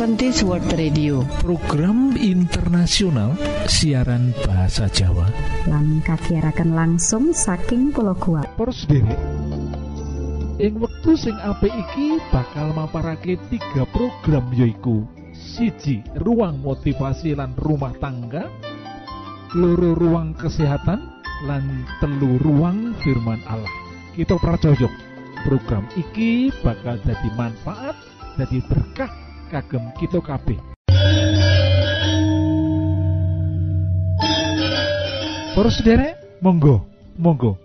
Adventist World Radio. Program internasional siaran bahasa Jawa. Lan kagiatan langsung saking pulau kuat derek ing wektu sing apik iki bakal maparake tiga program yoiku siji ruang motivasi lan rumah tangga. Loro ruang kesehatan. Lan telu ruang firman Allah. Kita pracojok program iki bakal jadi manfaat jadi berkah kagem kita kabeh Para sederek, monggo, monggo.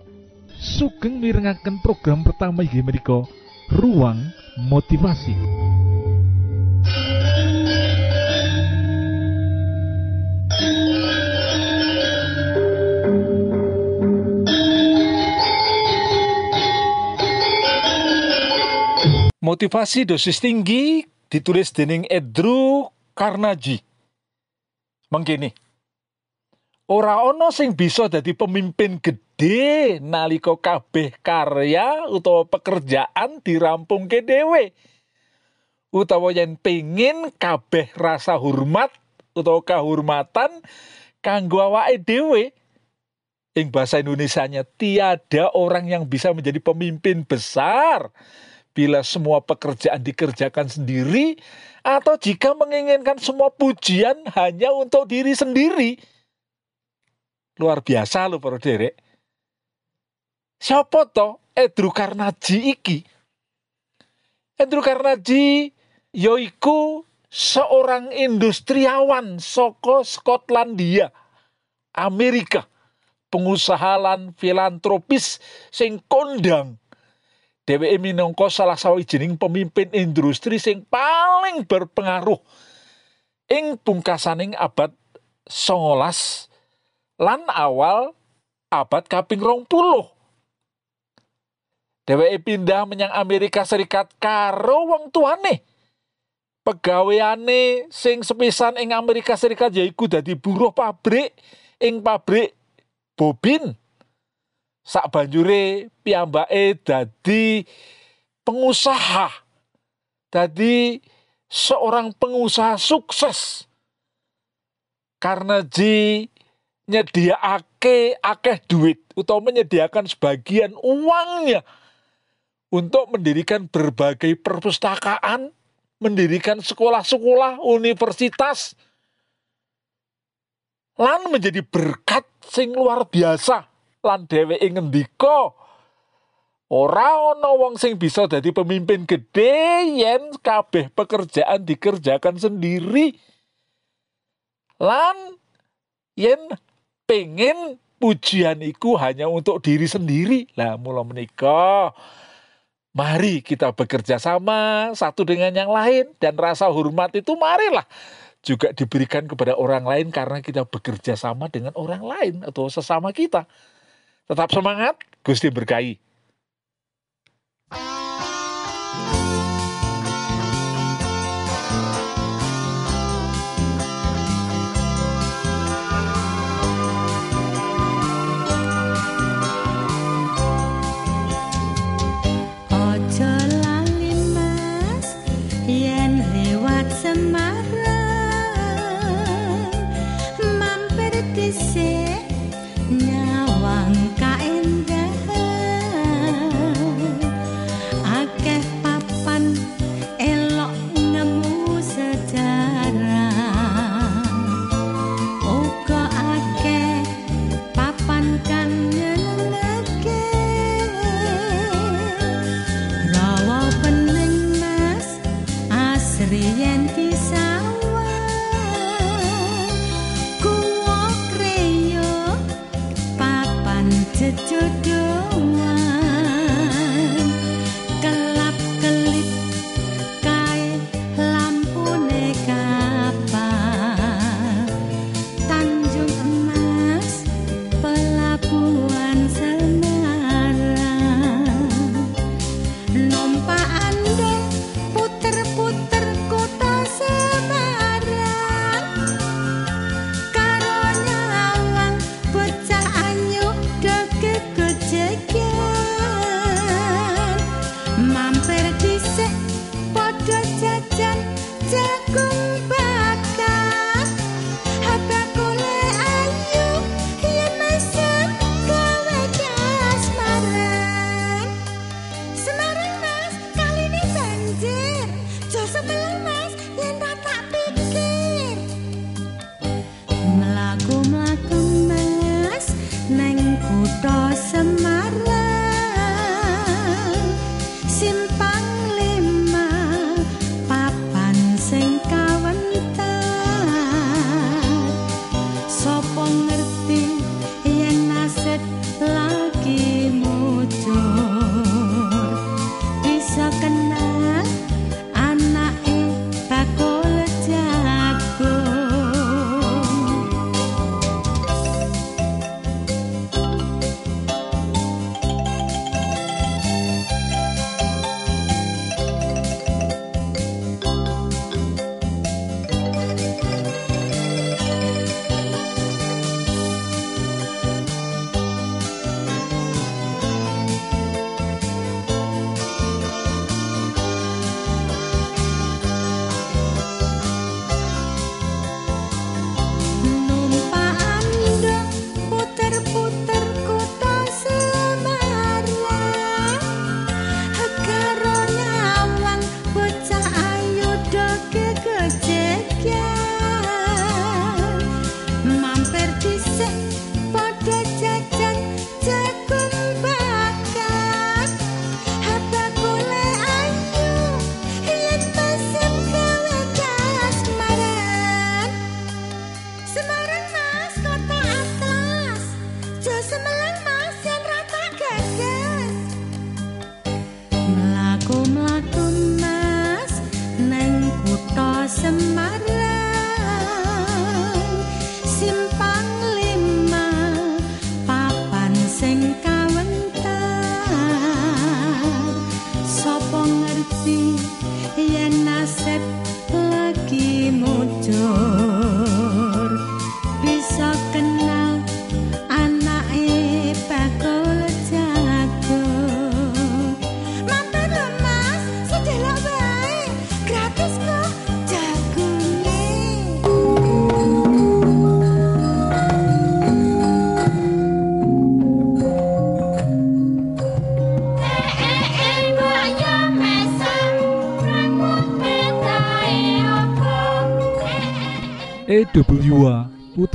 Sugeng mirengaken program pertama inggih menika Ruang Motivasi. Motivasi dosis tinggi ditulis dening Edru Carnegie. Mengkini. Ora ana sing bisa dadi pemimpin gede nalika kabeh karya utawa pekerjaan dirampungke dhewe. Utawa yen pengin kabeh rasa hormat utawa kehormatan kanggo awake dhewe. Ing bahasa Indonesianya tiada orang yang bisa menjadi pemimpin besar bila semua pekerjaan dikerjakan sendiri atau jika menginginkan semua pujian hanya untuk diri sendiri. Luar biasa loh para derek. Siapa to Edru Karnaji iki? Edru Karnaji yoiku seorang industriawan soko Skotlandia, Amerika. Pengusaha lan filantropis sing kondang dheweke minangka salah sawijining pemimpin industri sing paling berpengaruh ing pungkasaning abad 19 lan awal abad kaping rong puluh. Dheweke pindah menyang Amerika Serikat karo wong tuane. Pegaweane sing sepisan ing Amerika Serikat yaiku dadi buruh pabrik ing pabrik bobin sak banjure piyambake dadi pengusaha dadi seorang pengusaha sukses. Karena ji nyediakake akeh duit utawa menyediakan sebagian uangnya untuk mendirikan berbagai perpustakaan, mendirikan sekolah-sekolah, universitas, lan menjadi berkat sing luar biasa lan dheweke ngendika ora ana wong sing bisa dadi pemimpin gede yen kabeh pekerjaan dikerjakan sendiri lan yen pengen pujian iku hanya untuk diri sendiri lah mula menika mari kita bekerja sama satu dengan yang lain dan rasa hormat itu marilah juga diberikan kepada orang lain karena kita bekerja sama dengan orang lain atau sesama kita. Tetap semangat, Gusti berkahi. accept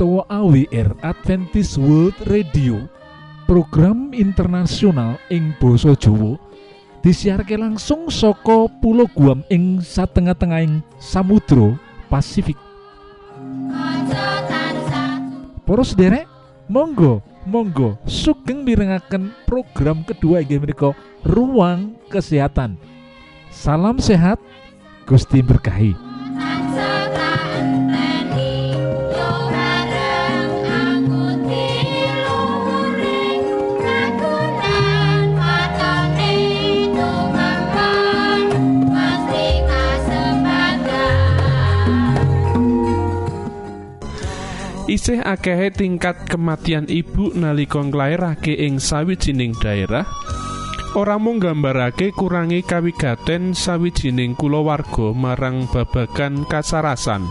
utawa AWR Adventist World Radio program internasional ing basa Jawa disiharke langsung saka Pulau Guam ing satengah-tengahing Samudra Pasifik. Para sederek monggo monggo sugeng mirengaken program kedua inggih menika ruang kesehatan. Salam sehat Gusti berkahi Isih akehe tingkat kematian ibu nalika nglairake ing sawijining daerah ora mung nggambarake kurangi kawigaten sawijining kulawarga marang babagan kasarasan.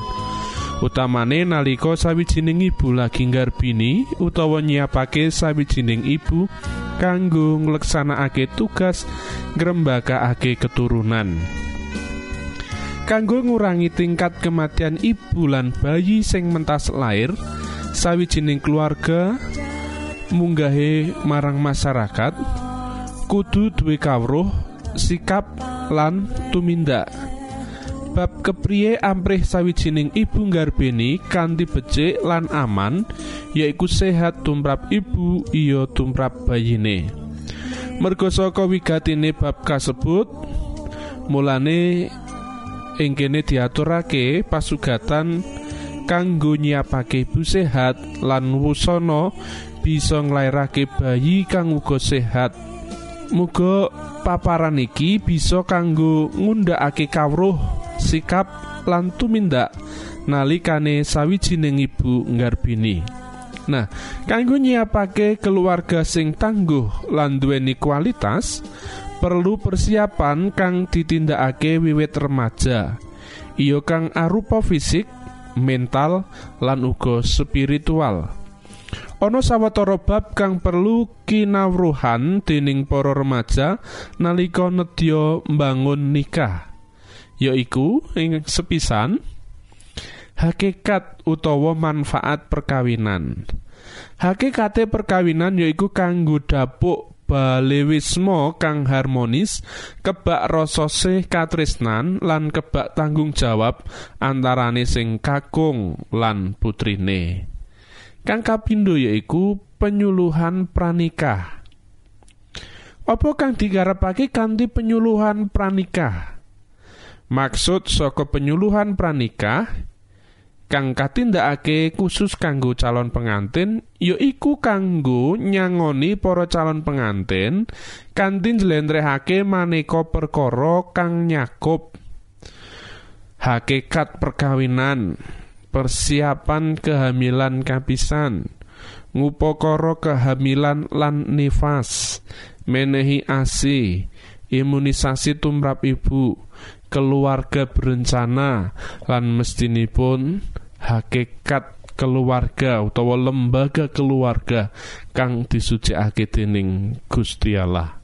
Utamane nalika sawijining ibu lagi nggarbini utawa nyiapake sawijining ibu kanggo ngleksanakake tugas ngrembakakake keturunan kanggo ngurangi tingkat kematian ibu lan bayi sing mentas lair sawijining keluarga munggahe marang masyarakat kudu duwe kawruh sikap lan tumindak. Bab kepriye amprih sawijining ibu nggarbeni kanthi becik lan aman yaiku sehat tumrap ibu iya tumrap bayine. Merga saka wigatine bab kasebut mulane ing kene diaturake pasugatan kanggo nyiapake ibu sehat lan wusana bisa nglairake bayi kang uga sehat. Muga paparan iki bisa kanggo ngundhakake kawruh sikap lan tumindak nalikane sawijining ibu nggarbini Nah, kanggo nyiapake keluarga sing tangguh lan duweni kualitas, perlu persiapan kang ditindakake wiwit remaja. Iya kang arupa fisik, mental, lan uga spiritual. Ana sawetara bab kang perlu kinawruhan dening para remaja nalika nedya mbangun nikah. Yaiku ing sepisan hakikat utawa manfaat perkawinan. Hakikate perkawinan yaiku kanggo dapuk balewismo kang harmonis, kebak rasa sih katresnan lan kebak tanggung jawab antarane sing kakung lan putrine. Kang kapindo yaiku penyuluhan pranikah. Apa kang digarapake kanthi penyuluhan pranikah? Maksud saka penyuluhan pranikah kang katindakake khusus kanggo calon pengantin yaiku kanggo nyangoni para calon pengantin kanthi njlentrehake maneka perkara kang nyakup. Hakikat perkawinan persiapan kehamilan kapisan ngupakara kehamilan lan nifas menehi asi imunisasi tumrap ibu keluarga berencana lan mestinipun hakikat keluarga utawa lembaga keluarga kang disucikake dening Gusti Allah.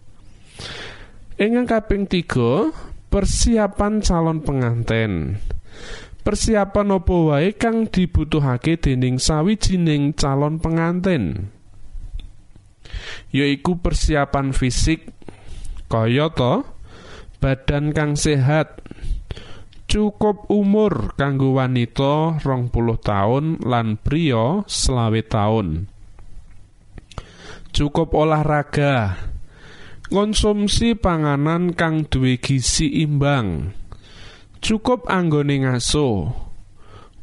Ingkang kaping tiga persiapan calon pengantin. Persiapan apa wae kang dibutuhake dening sawijining calon pengantin. Yaiku persiapan fisik kaya to badan kang sehat cukup umur kanggo wanita rong puluh tahun lan pria selawe tahun cukup olahraga Konsumsi panganan kang duwe gizi imbang. Cukup anggone ngaso.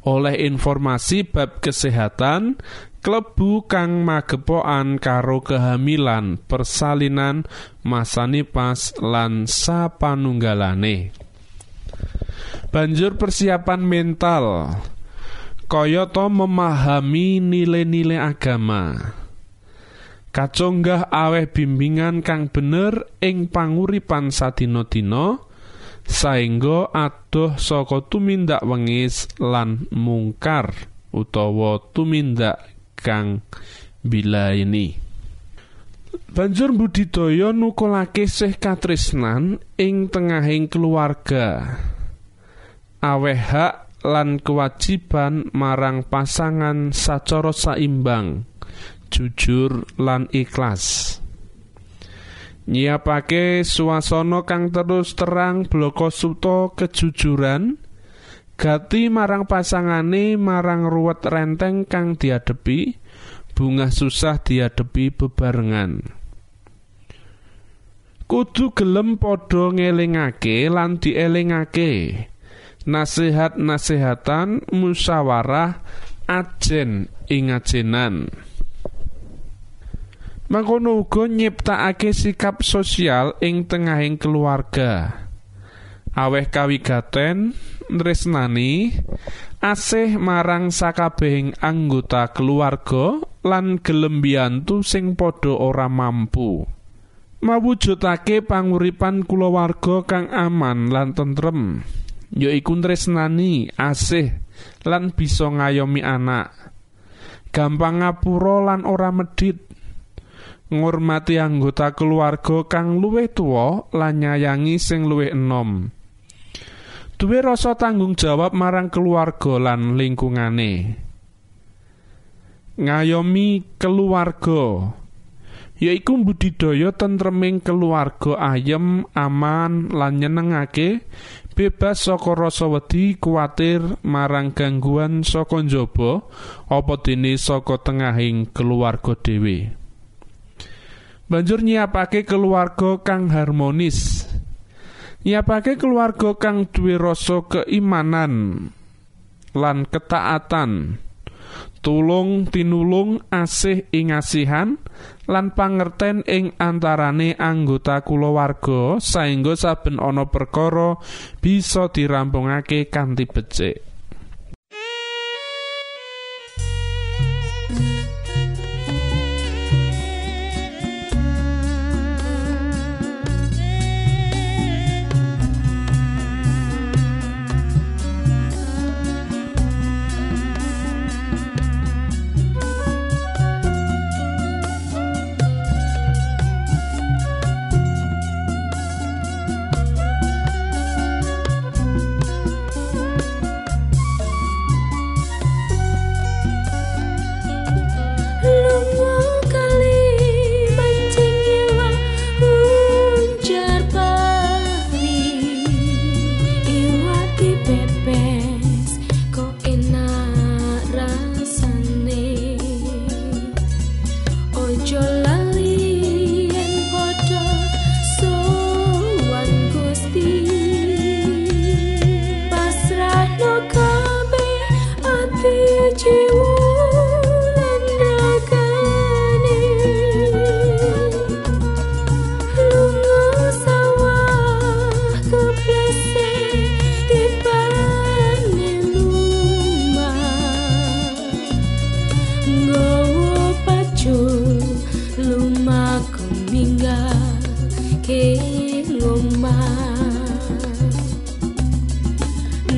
Oleh informasi bab kesehatan klebu kang magepokan karo kehamilan, persalinan, masa pas lan sapanunggalane. Banjur persiapan mental kayata memahami nilai-nilai agama. Kaconggah aweh bimbingan kang bener ing panguripan sadina-dina saengga adoh saka tumindak wengis lan mungkar utawa tumindak kang bilaini. Banjur budidaya nukulake sih katresnan ing tengahing keluarga. Aweh lan kewajiban marang pasangan sacara saimbang, jujur lan ikhlas. Nyiapake suasana kang terus terang bloko suto kejujuran, gati marang pasangane marang ruwet renteng kang diadepi, bunga susah diadepi bebarengan. Kudu gelem padha ngelingake lan dielingake. Nasihat-nasihatan musyawarah ajen ing ajenan. Mangkono uga nyiptakake sikap sosial ing tengahing keluarga. Aweh kawigaten tresnani asih marang sakabehing anggota keluarga lan gelem mbiyantu sing padha ora mampu. Mawujudake panguripan kulawarga kang aman lan tentrem, yaiku tresnani, asih lan bisa ngayomi anak. Gampang ngapura lan ora medhit. Ngurmati anggota keluarga kang luwih tuwa lan nyayangi sing luwih enom. Duwe rasa tanggung jawab marang keluarga lan lingkungane. Ngayomi keluarga yaiku budidaya tentreming keluarga ayem, aman lan nyenengake, bebas saka rasa wedi, kuatir marang gangguan saka njaba apa dene saka tengahing keluarga dhewe. Banjur nyiapake keluarga kang harmonis. Nyiapake keluarga kang duwe rasa keimanan lan ketaatan. Tulung tinulung asih ing asihan lan pangerten ing antarane anggota kulawarga saengga saben ana perkara bisa dirampungake kanthi becik.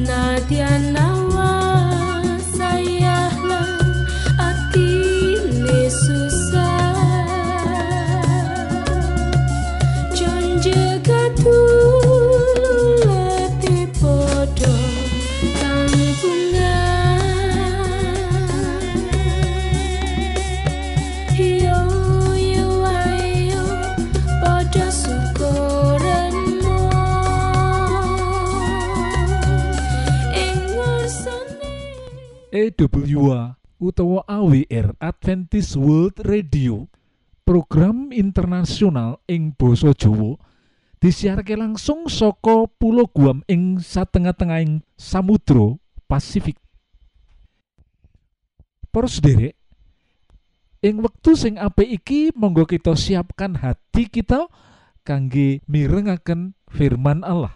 nadie EWA utawa AWR Adventist World Radio program internasional ing basa Jawa disiarke langsung saka Pulau Guam ing satengah-tengahing Samudra Pasifik. Para sederek, ing wektu sing apik iki monggo kita siapkan hati kita kangge mirengaken firman Allah.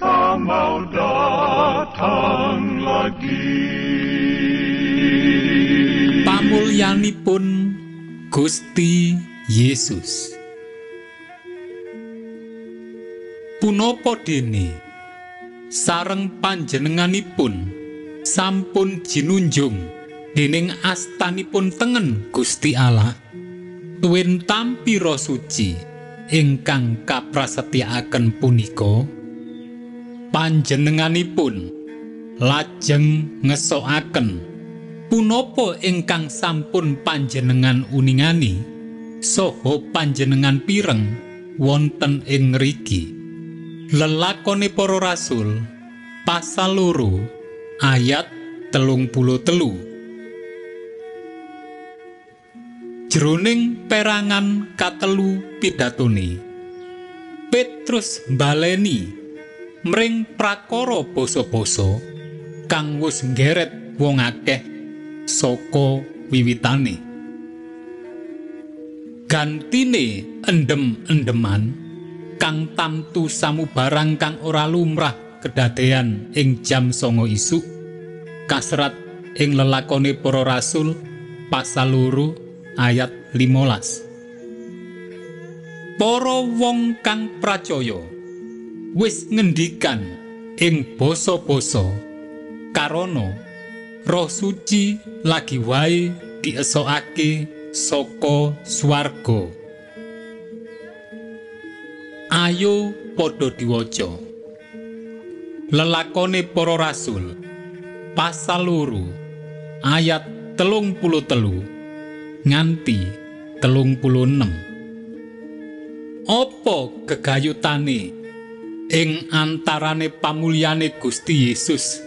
Mau datang lagi. pamulyanipun Gusti Yesus. Punapa dene sareng panjenenganipun sampun jinunjung dening astanipun tengen Gusti Allah tuwin tampi suci ingkang kaprasetyakaken punika panjenenganipun lajeng ngesokaken punapa ingkang sampun panjenengan uningani saha panjenengan pireng wonten ing ngriki lelakone para rasul pasal loro ayat telung puluh telu. Jroning perangan katelu pidatone Petrus baleni mring prakara basa-basa kang wis nggeret wong akeh saka wiwitane. Gantine endem-endeman kang tamtu samubarang kang ora lumrah kedadean ing jam songo isuk kasrat ing lelakone para rasul pasal loro ayat 15 para wong kang pracaya wis ngendikan ing basa-basa. Karana roh suci lagi wae diesokake saka swarga. Ayo padha diwaca. Lelakone para rasul pasal loro ayat telung puluh telu nganti telung puluh enem opo gegayutane ing antarane pamulyane Gusti Yesus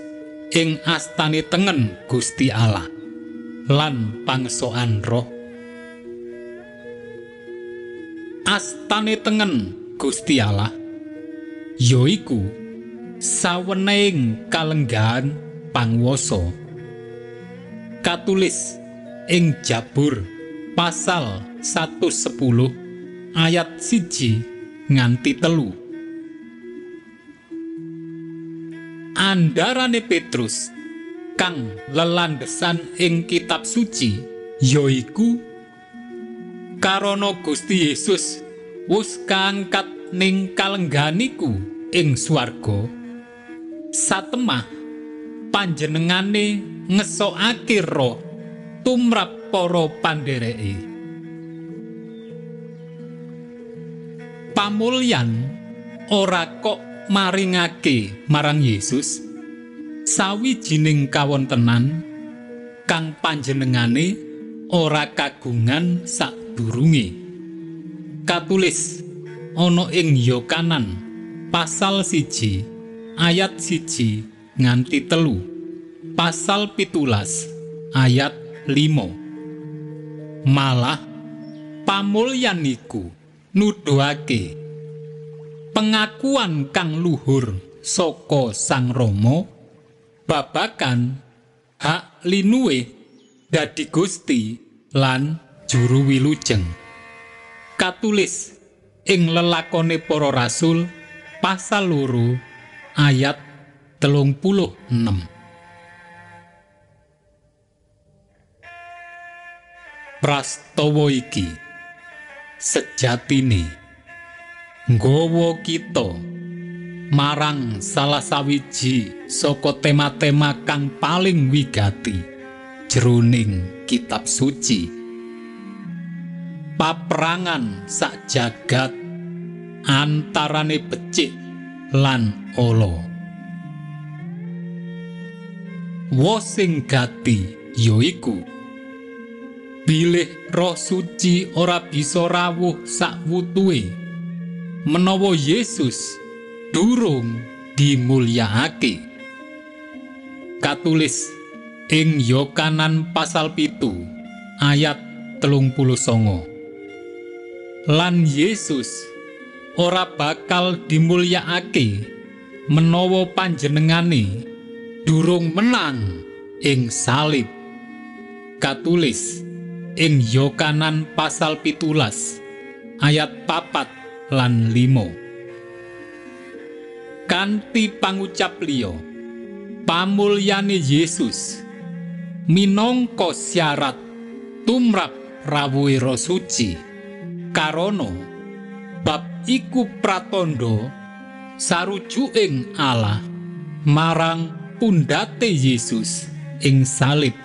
ing astane tengen Gusti Allah lan pangsoan roh. Astane tengen Gusti Allah yoiku sawening kalenggahan pangwasa. Katulis ing Jabur pasal 110 ayat siji nganti telu andarane Petrus kang lelandesan ing kitab suci yoiku karana Gusti Yesus wus kaangkat ning kalengganiku ing swarga. Satemah panjenengane ngesokake roh tumrap para pandhereke pamulyan ora kok maringake marang Yesus sawijining kawontenan kang panjenengane ora kagungan sadurunge. Katulis ana ing Yokanan pasal siji ayat siji nganti telu pasal pitulas ayat 5 malah pamulyan iku nuduhake pengakuan kang luhur saka Sang Rama babakan hak linuwe dadi Gusti lan juru wilujeng. Katulis ing lelakone para rasul pasal loro ayat telung puluh enem. Prastawa iki sejatine nggawa kita marang salah sawiji saka tema-tema kang paling wigati jroning kitab suci. Paprangan sak jagat antarane becik lan ala. Wo sing gati yaiku bilih roh suci ora bisa rawuh sak wutuhe menawa Yesus durung dimulyakake katulis ing Yokanan pasal pitu ayat telung puluh songo. Lan Yesus ora bakal dimulyakake menawa panjenengane durung menang ing salib. Katulis ing Yokanan pasal pitulas ayat papat lan limo. Kanthi pangucap liya pamulyane Yesus minangka syarat tumrap rawuhe roh suci karono bab iku pratandha sarujuking Allah marang pundhate Yesus ing salib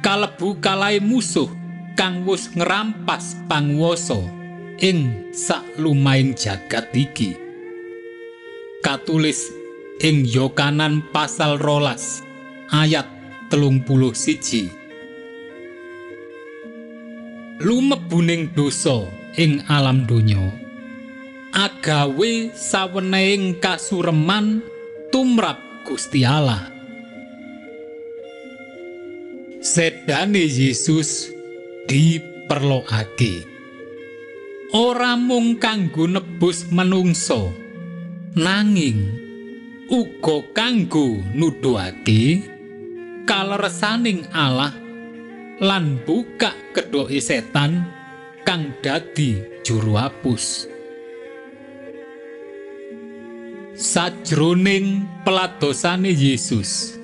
kalebu kalai musuh kang wis ngrampas panguwasa ing saklumaing jagat iki. Katulis ing Yokanan pasal rolas ayat telung puluh siji. Lumebuning dosa ing alam donya agawe sawenehing kasureman tumrap Gusti Allah. Sedane Yesus diperlokake ora mung kanggo nebus menungso. Nanging uga kanggo nuduhake kaleresaning Allah lan buka kedhoke setan kang dadi juru hapus. Sajroning peladosane Yesus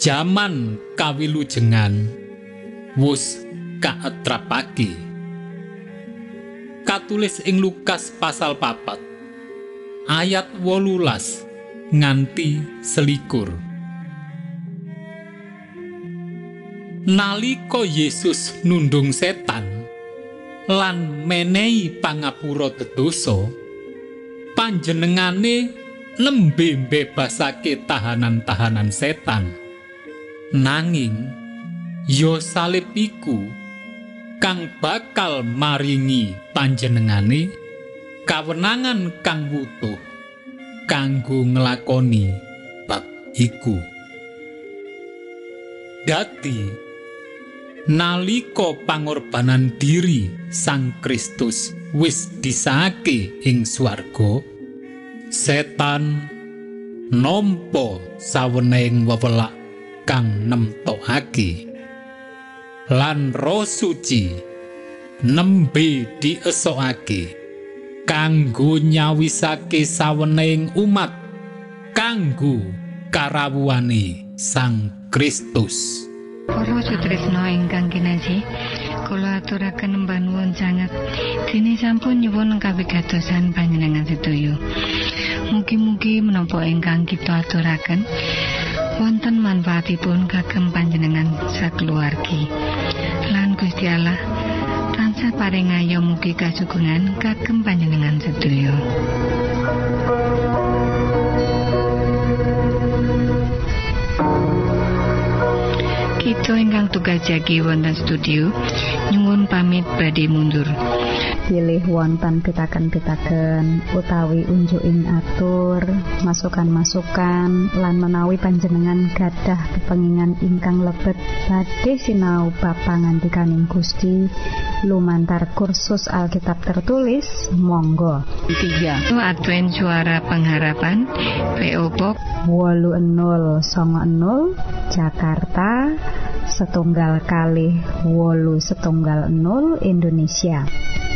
jaman kawilujengan wus kaetrapake katulis ing Lukas pasal papat. Ayat wolulas nganti selikur. Nalika Yesus nundung setan lan menehi pangapura dosa panjenengane nembe mbebasake tahanan-tahanan setan. Nanging yo salib iku kang bakal maringi panjenengane kawenangan kang wutuh kanggo nglakoni bab iku. Dadi nalika pangorbanan diri Sang Kristus wis disake ing swarga setan nampa sawenehing wewelak kang nemtokake lan roh suci nembe diesokake kanggo nyawisake sawenehing umat kanggo karawuhane Sang Kristus Para sutresna ingkang kinaji, kula aturaken mbah nuwun sanget dene sampun nyuwun kawigatosan panjenengan sedaya. Mugi-mugi menapa ingkang kita aturaken wonten manfaatipun kagem panjenengan sakeluargi. Lan Gusti Allah tansah paring ayo mugi kasugengan kagem panjenengan sedaya. Kita ingkang tugas jagi wonten studio nyuwun pamit badhe mundur. Pilih wonten pitaken-pitaken utawi unjuking atur masukan-masukan lan menawi panjenengan gadah kepengingan ingkang lebet badhe sinau bab pangantikaning Gusti. Lumantar kursus Alkitab tertulis monggo. 3. Advent Suara Pengharapan PO Box 8090 Jakarta setunggal kalih wolu setunggal 0 Indonesia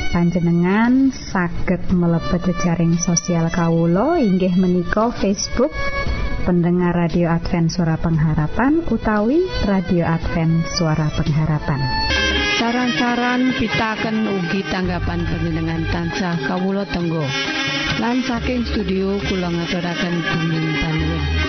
panjenengan saged mlebet jejaring sosial Kawulo inggih menika Facebook pendengar radio Advent suara pengharapan utawi radio Advent suara pengharapan Saran-saran pitaken ugi tanggapan panjenengan tansah kawula tenggo. Lan saking studio kula ngaturaken bumi.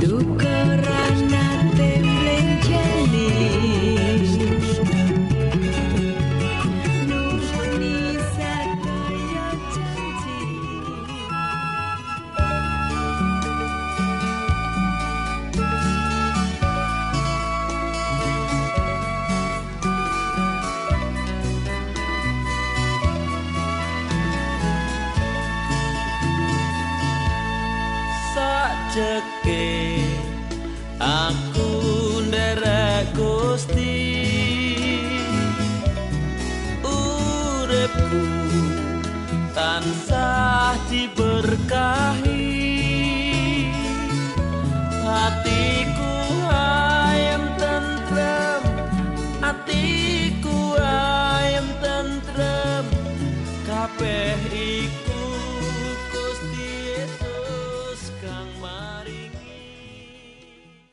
to